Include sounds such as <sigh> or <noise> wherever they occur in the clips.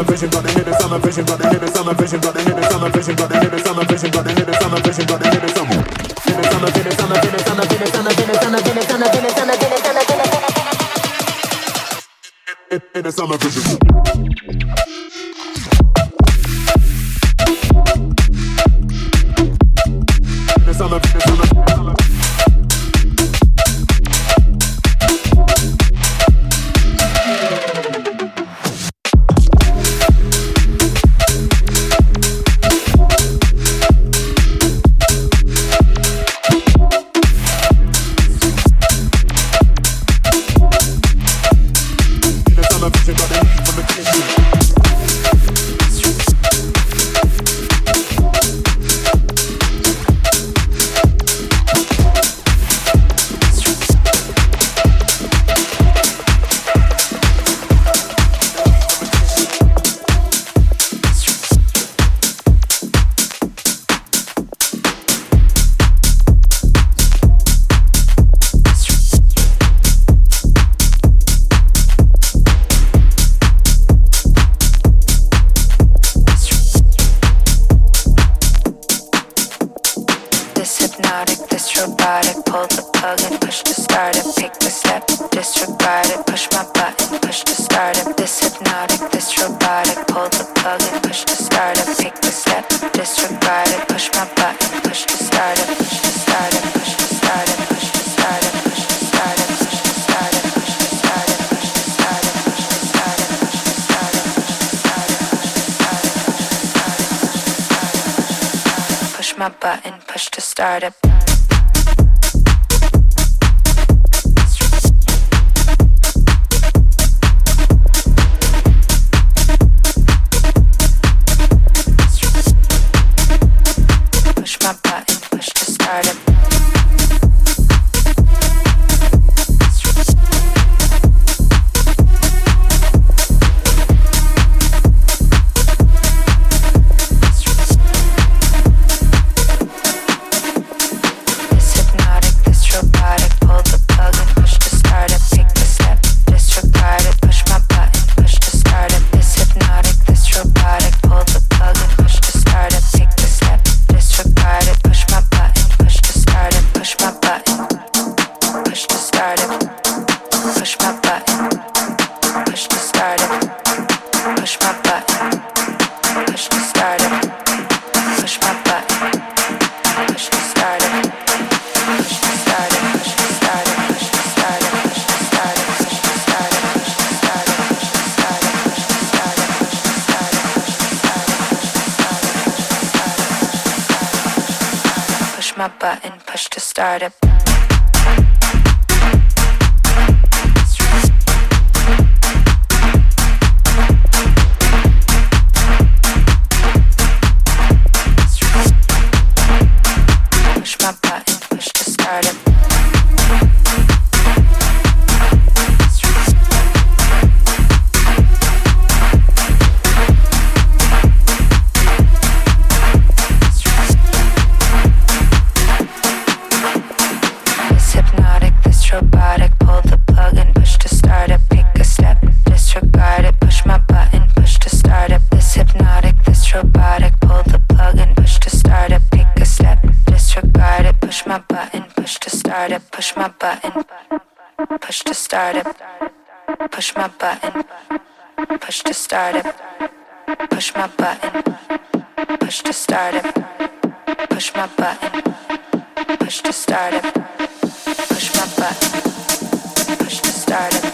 summer vision, got the hidden summer vision, got the hidden summer vision, got the hidden summer vision, got the startup. Push my button. Push to start it. Push my button. Push to start it. Push my button. Push to start it. Push my button. Push to start it.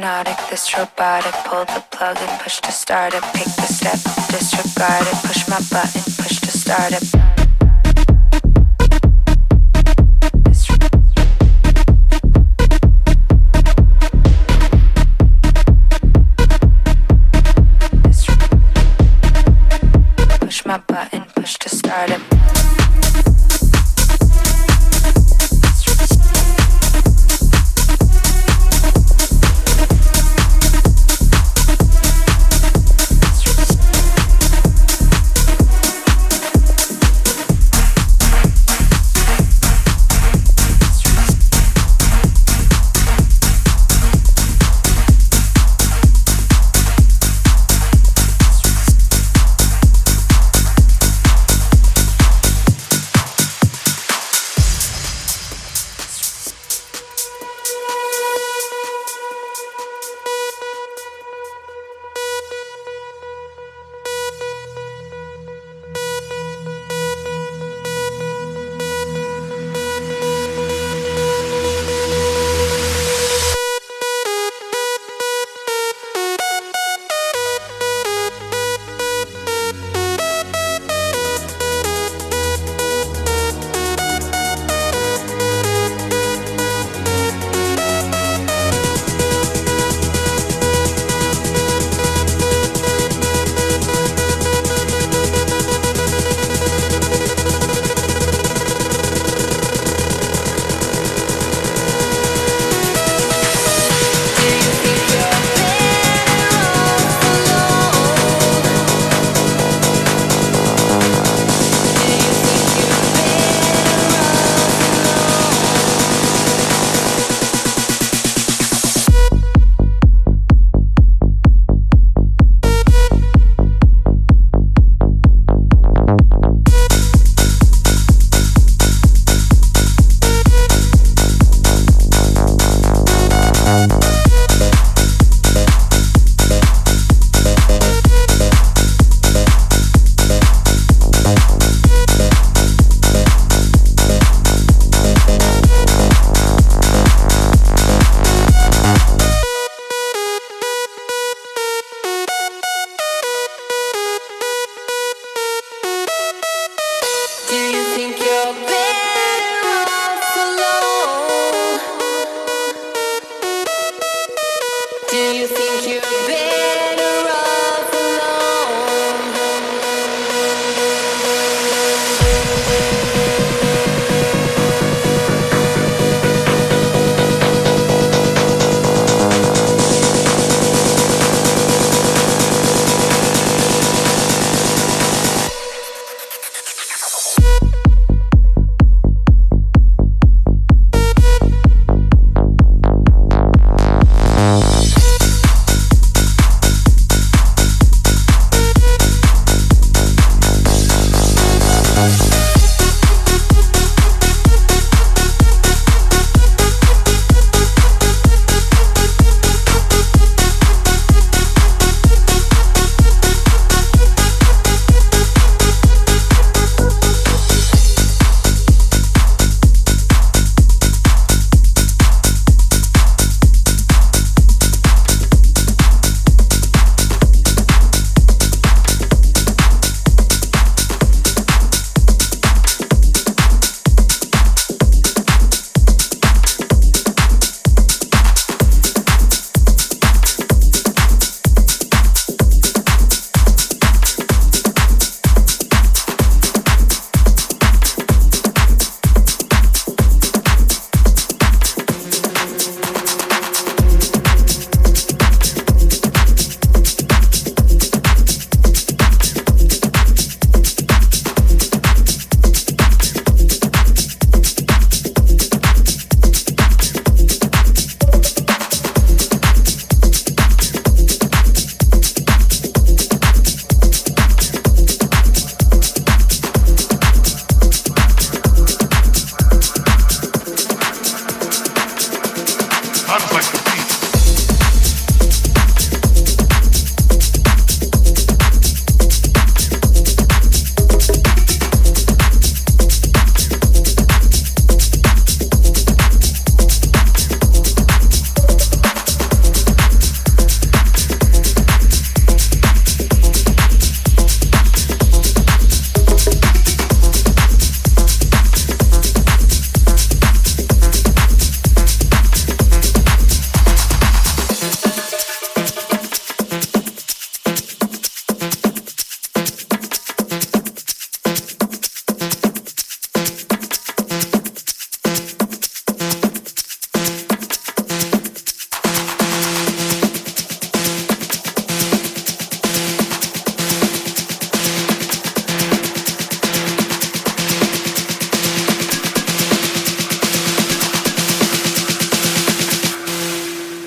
hypnotic, this robotic. Pull the plug and push to start it. Pick the step, disregard it. Push my button, push to start it.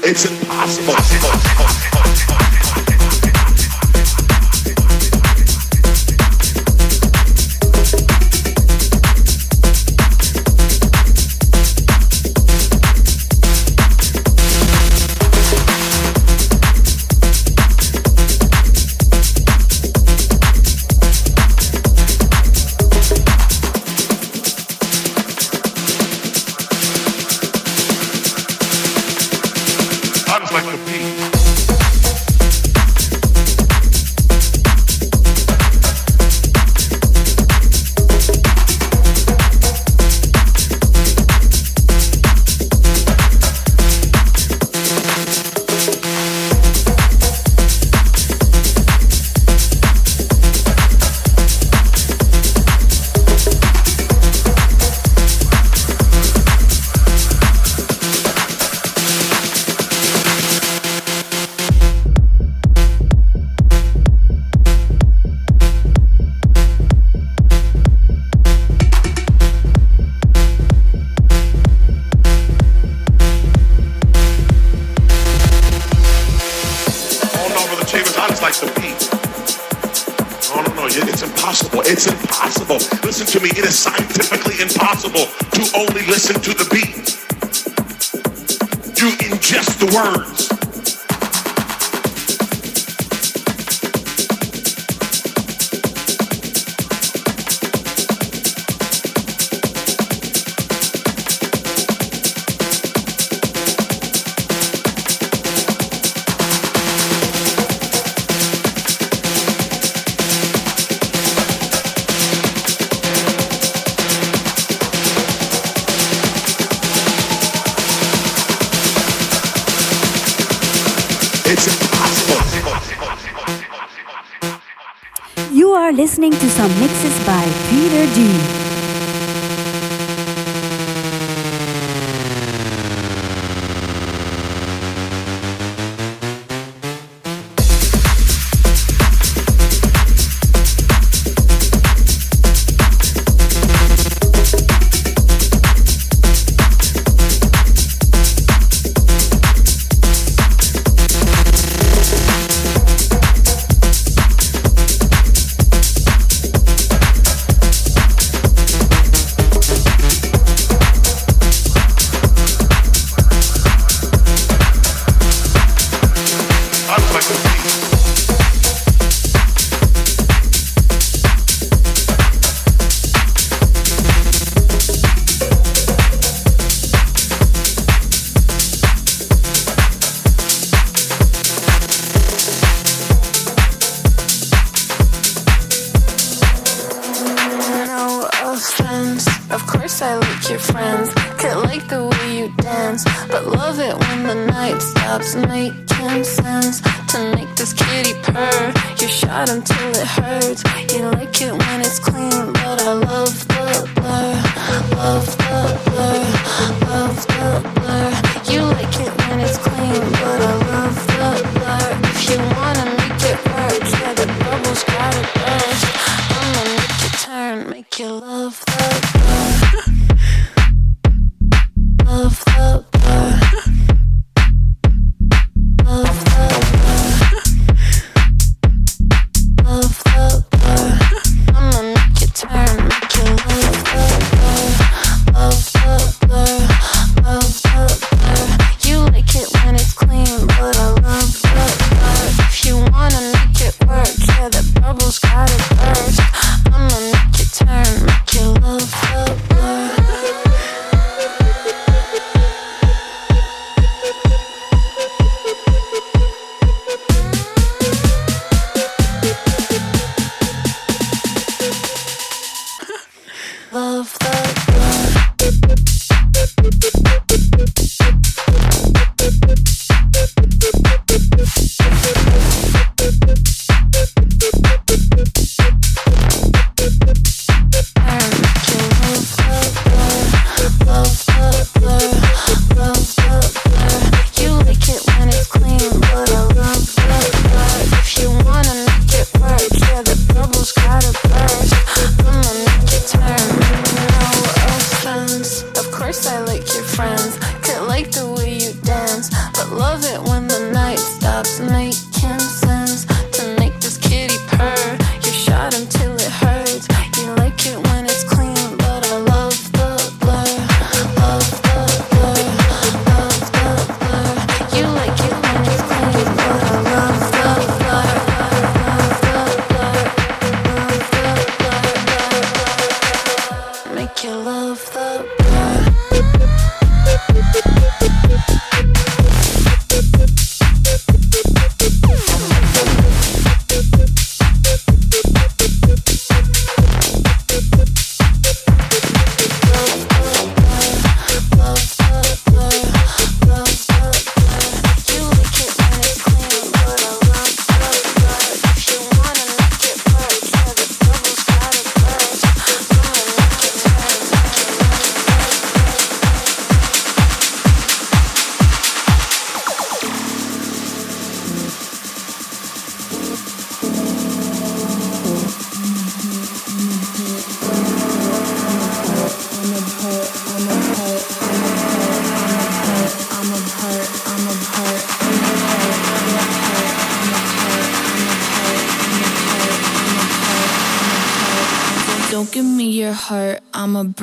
It's impossible. listening to some mixes by Peter D. love, love, <laughs>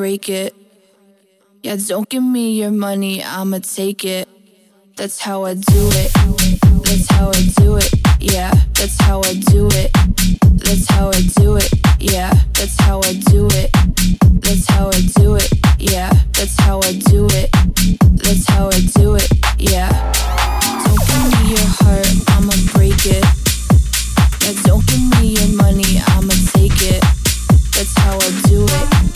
break it. Yeah, don't give me your money, I'ma take it. That's how I do it. That's how I do it. Yeah, that's how I do it. That's how I do it. Yeah, that's how I do it. That's how I do it. Yeah, that's how I do it. That's how I do it. Yeah. Don't give me your heart, I'ma break it. Yeah, don't give me your money, I'ma take it. That's how I do it.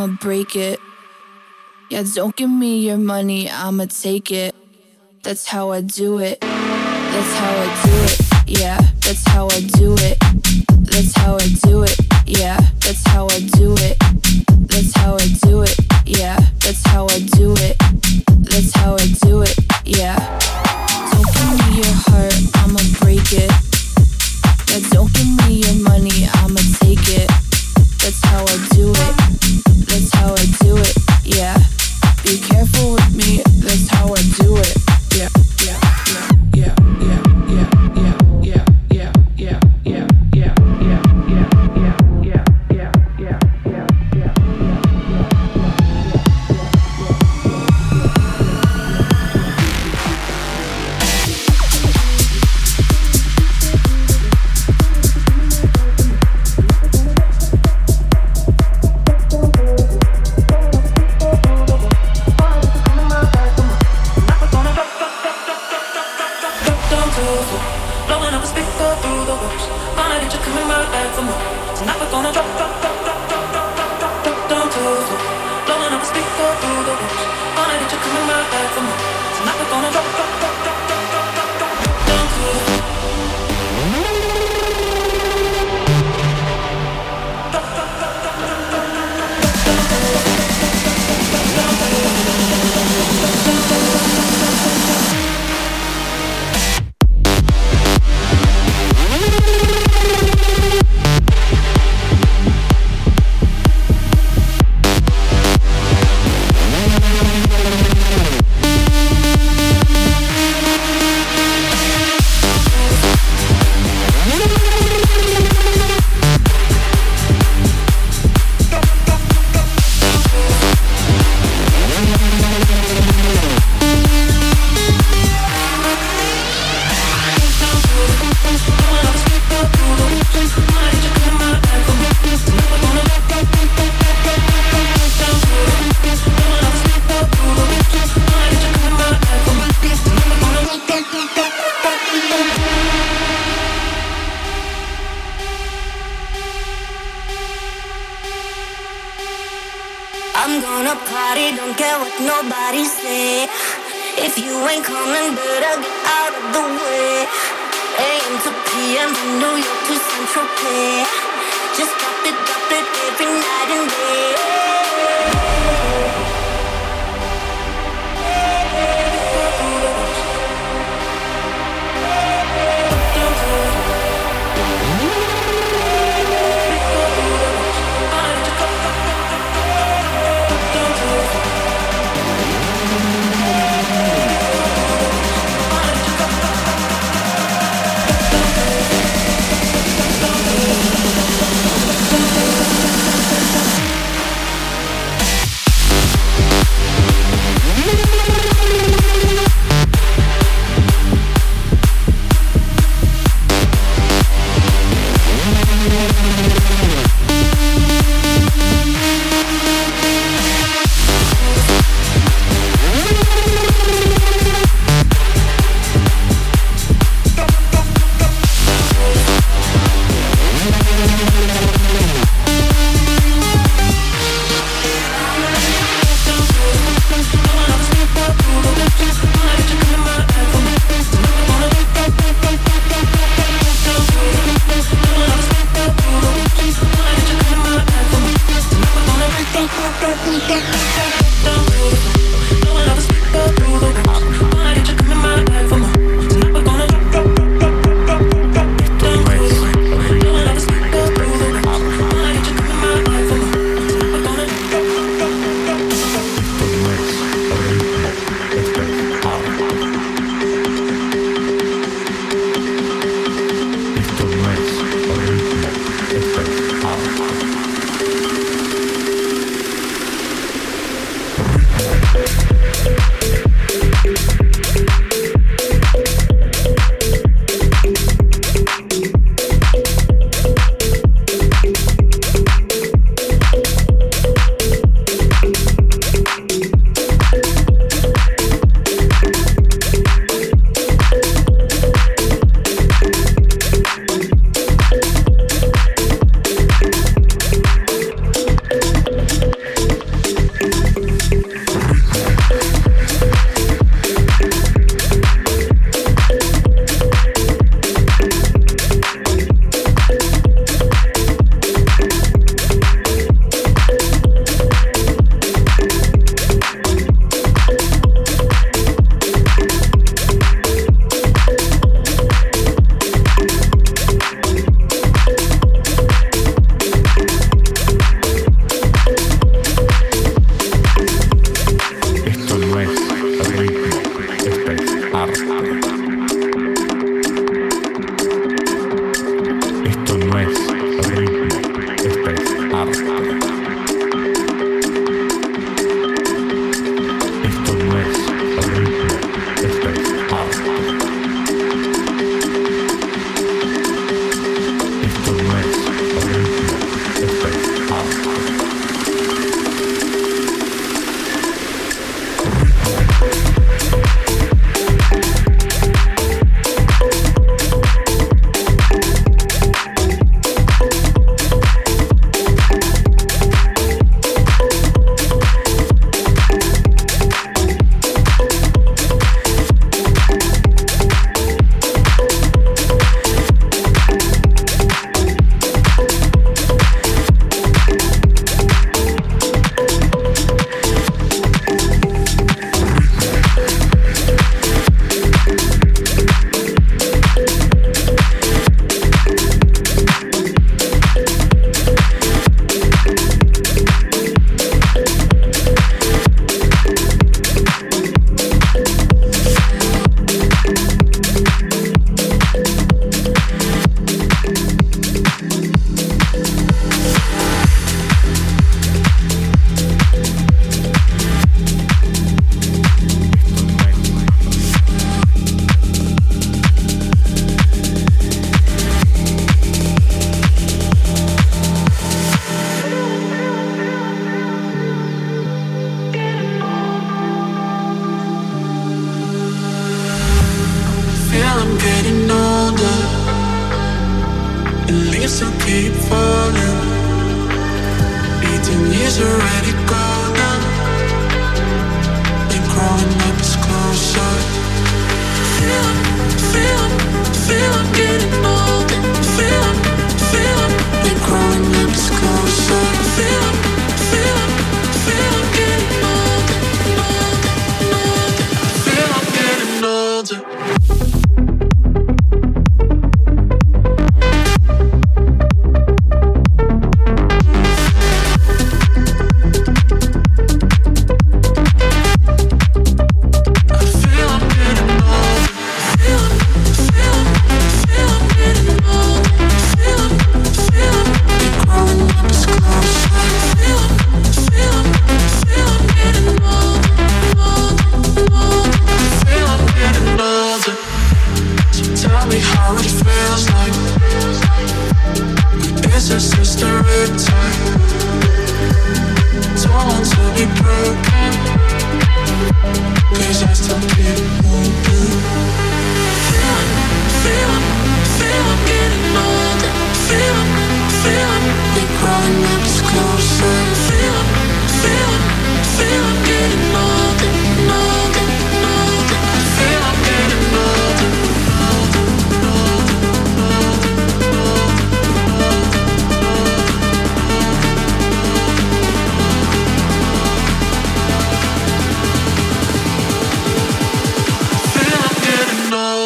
I'ma break it. Yeah, don't give me your money, I'ma take it. That's how I do it. That's how I do it. Yeah, that's how I do it. That's how I do it. Yeah, that's how I do it. That's how I do it. Yeah, that's how I do it. That's how I do it. Yeah.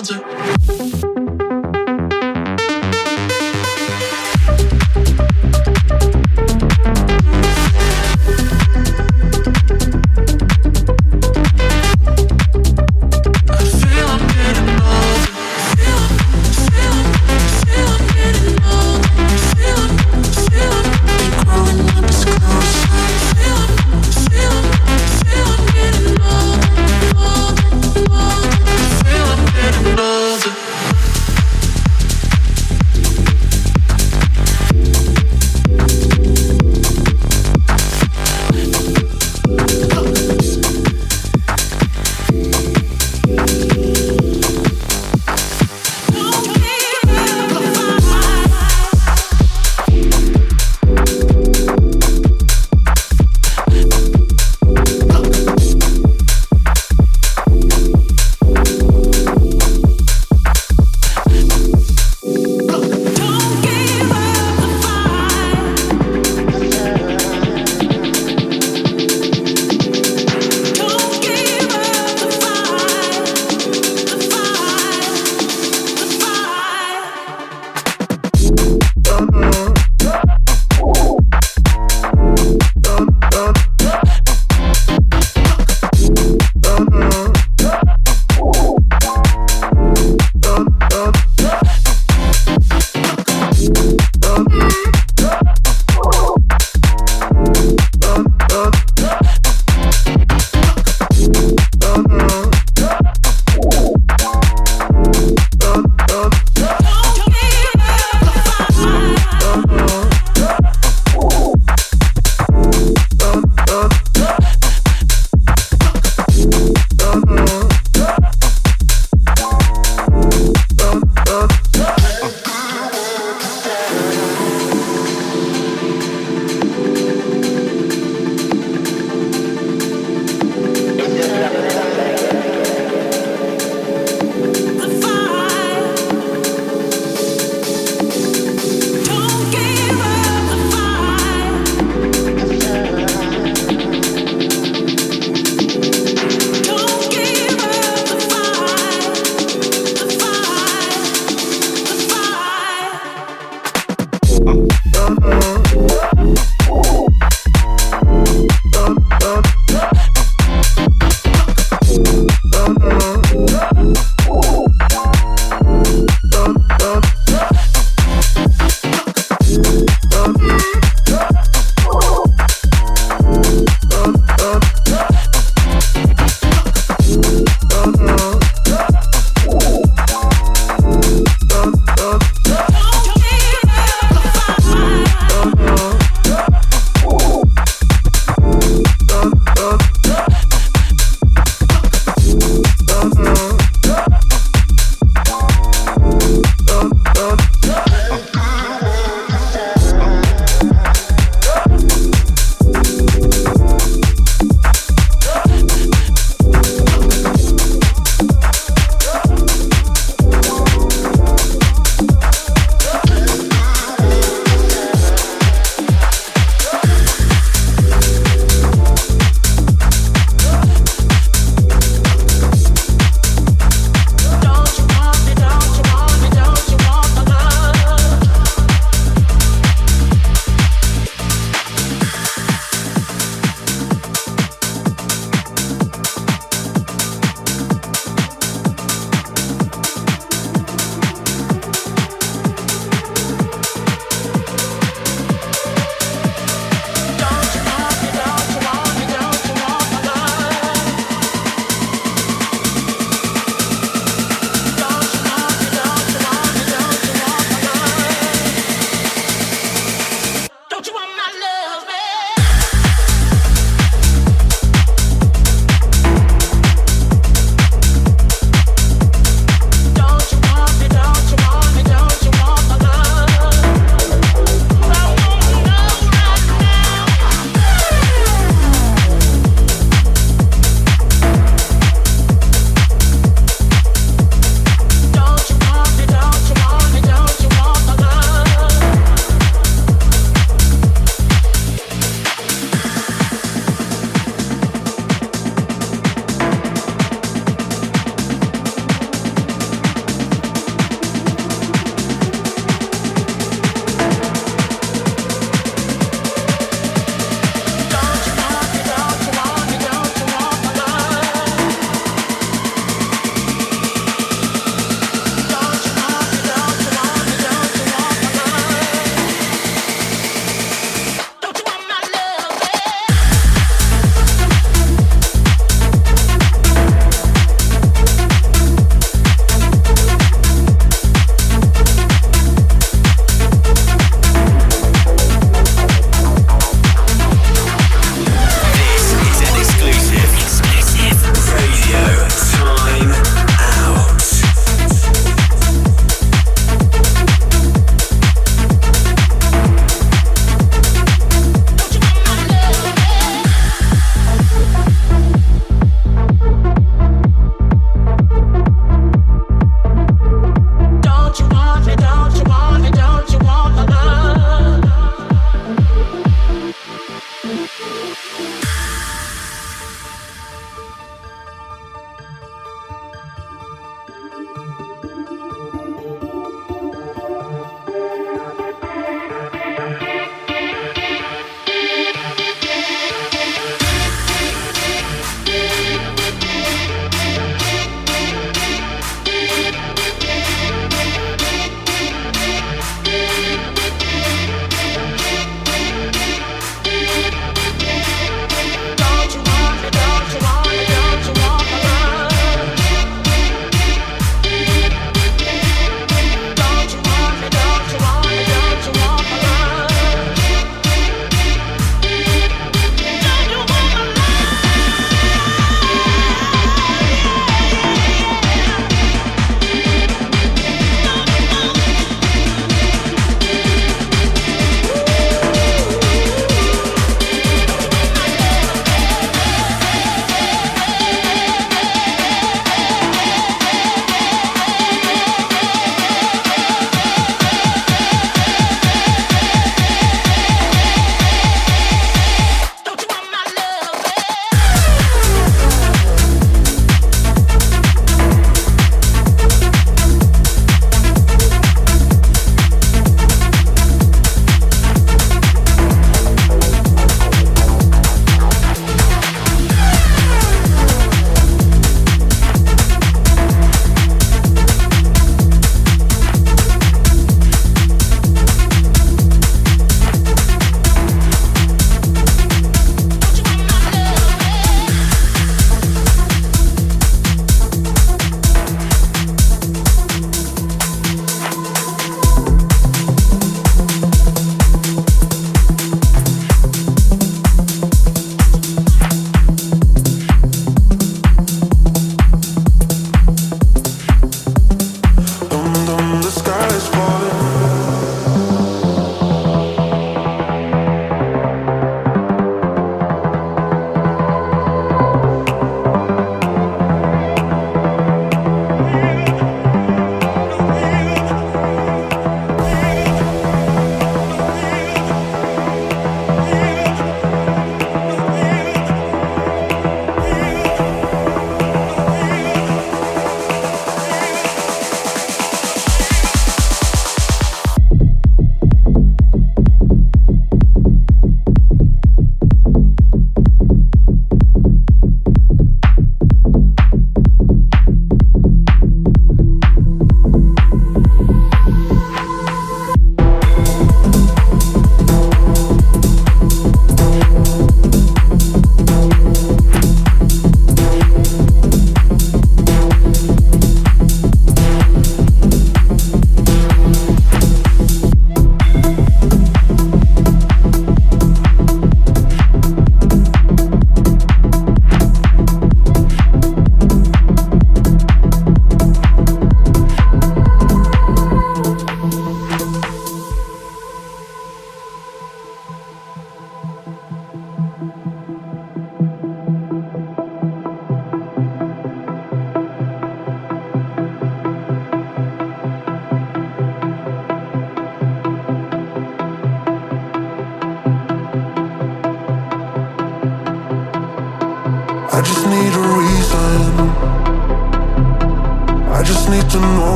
older.